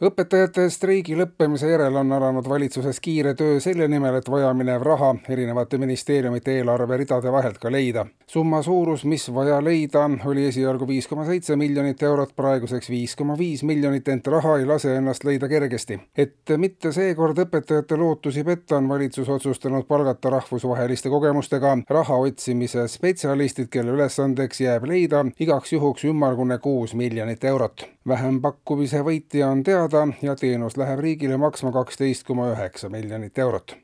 õpetajate streigi lõppemise järel on alanud valitsuses kiire töö selle nimel, et vajaminev raha erinevate ministeeriumite eelarveridade vahelt ka leida. summa suurus, mis vaja leida, oli esialgu viis koma seitse miljonit eurot, praeguseks viis koma viis miljonit, ent raha ei lase ennast leida kergesti. et mitte seekord õpetajate lootusi petta, on valitsus otsustanud palgata rahvusvaheliste kogemustega raha otsimise spetsialistid, kelle ülesandeks jääb leida igaks juhuks ümmargune kuus miljonit eurot. Vähempakkumise võitja on teada, ja teenus läheb riigile maksma kaksteist koma üheksa miljonit eurot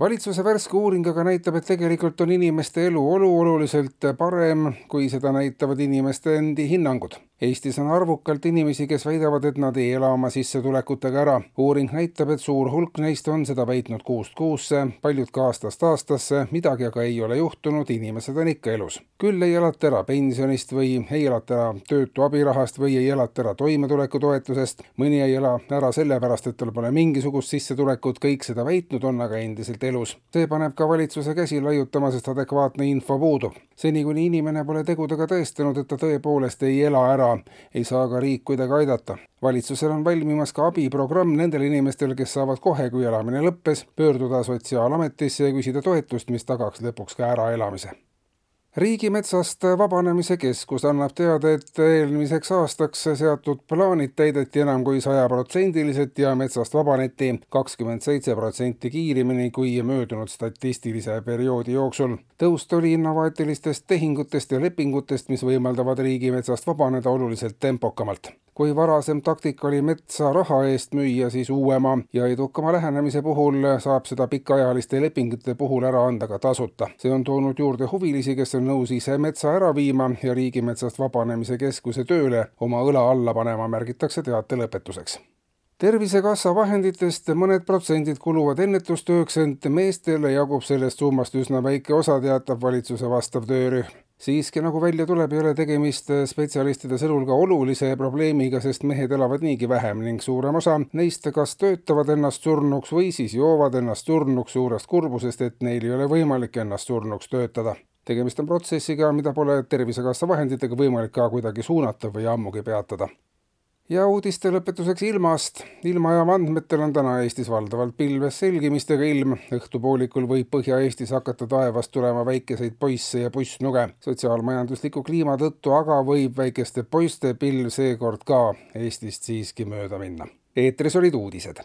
valitsuse värske uuring aga näitab, et tegelikult on inimeste eluolu oluliselt parem, kui seda näitavad inimeste endi hinnangud. Eestis on arvukalt inimesi, kes väidavad, et nad ei ela oma sissetulekutega ära. uuring näitab, et suur hulk neist on seda väitnud kuust kuusse, paljud ka aastast aastasse, midagi aga ei ole juhtunud, inimesed on ikka elus. küll ei elata ära pensionist või ei elata ära töötu abirahast või ei elata ära toimetulekutoetusest, mõni ei ela ära sellepärast, et tal pole mingisugust sissetulekut, kõik seda väitnud on aga endiselt elus. see paneb ka valitsuse käsi laiutama, sest adekvaatne info puudub. seni, kuni inimene pole tegudega tõestanud, et ta tõepoolest ei ela ära ei saa ka riik kuidagi aidata. valitsusel on valmimas ka abiprogramm nendele inimestele, kes saavad kohe, kui elamine lõppes, pöörduda Sotsiaalametisse ja küsida toetust, mis tagaks lõpuks ka äraelamise riigimetsast Vabanemise Keskus annab teada, et eelmiseks aastaks seatud plaanid täideti enam kui sajaprotsendiliselt ja metsast vabaneti kakskümmend seitse protsenti kiiremini kui möödunud statistilise perioodi jooksul. tõus tuli innovaatilistest tehingutest ja lepingutest, mis võimaldavad riigimetsast vabaneda oluliselt tempokamalt kui varasem taktika oli metsa raha eest müüa, siis uuema ja edukama lähenemise puhul saab seda pikaajaliste lepingute puhul ära anda ka tasuta. see on toonud juurde huvilisi, kes on nõus ise metsa ära viima ja Riigimetsast Vabanemise Keskuse tööle oma õla alla panema, märgitakse teate lõpetuseks tervisekassa vahenditest mõned protsendid kuluvad ennetustööks, ent meestele jagub sellest summast üsna väike osa, teatab valitsuse vastav töörühm siiski, nagu välja tuleb, ei ole tegemist spetsialistide sõnul ka olulise probleemiga, sest mehed elavad niigi vähem ning suurem osa neist kas töötavad ennast surnuks või siis joovad ennast surnuks suurest kurbusest, et neil ei ole võimalik ennast surnuks töötada. tegemist on protsessiga, mida pole Tervisekassa vahenditega võimalik ka kuidagi suunata või ammugi peatada ja uudiste lõpetuseks ilmast. ilmajaama andmetel on täna Eestis valdavalt pilves selgimistega ilm. õhtupoolikul võib Põhja-Eestis hakata taevast tulema väikeseid poisse ja pussnuge. sotsiaalmajandusliku kliima tõttu aga võib väikeste poiste pilv seekord ka Eestist siiski mööda minna. eetris olid uudised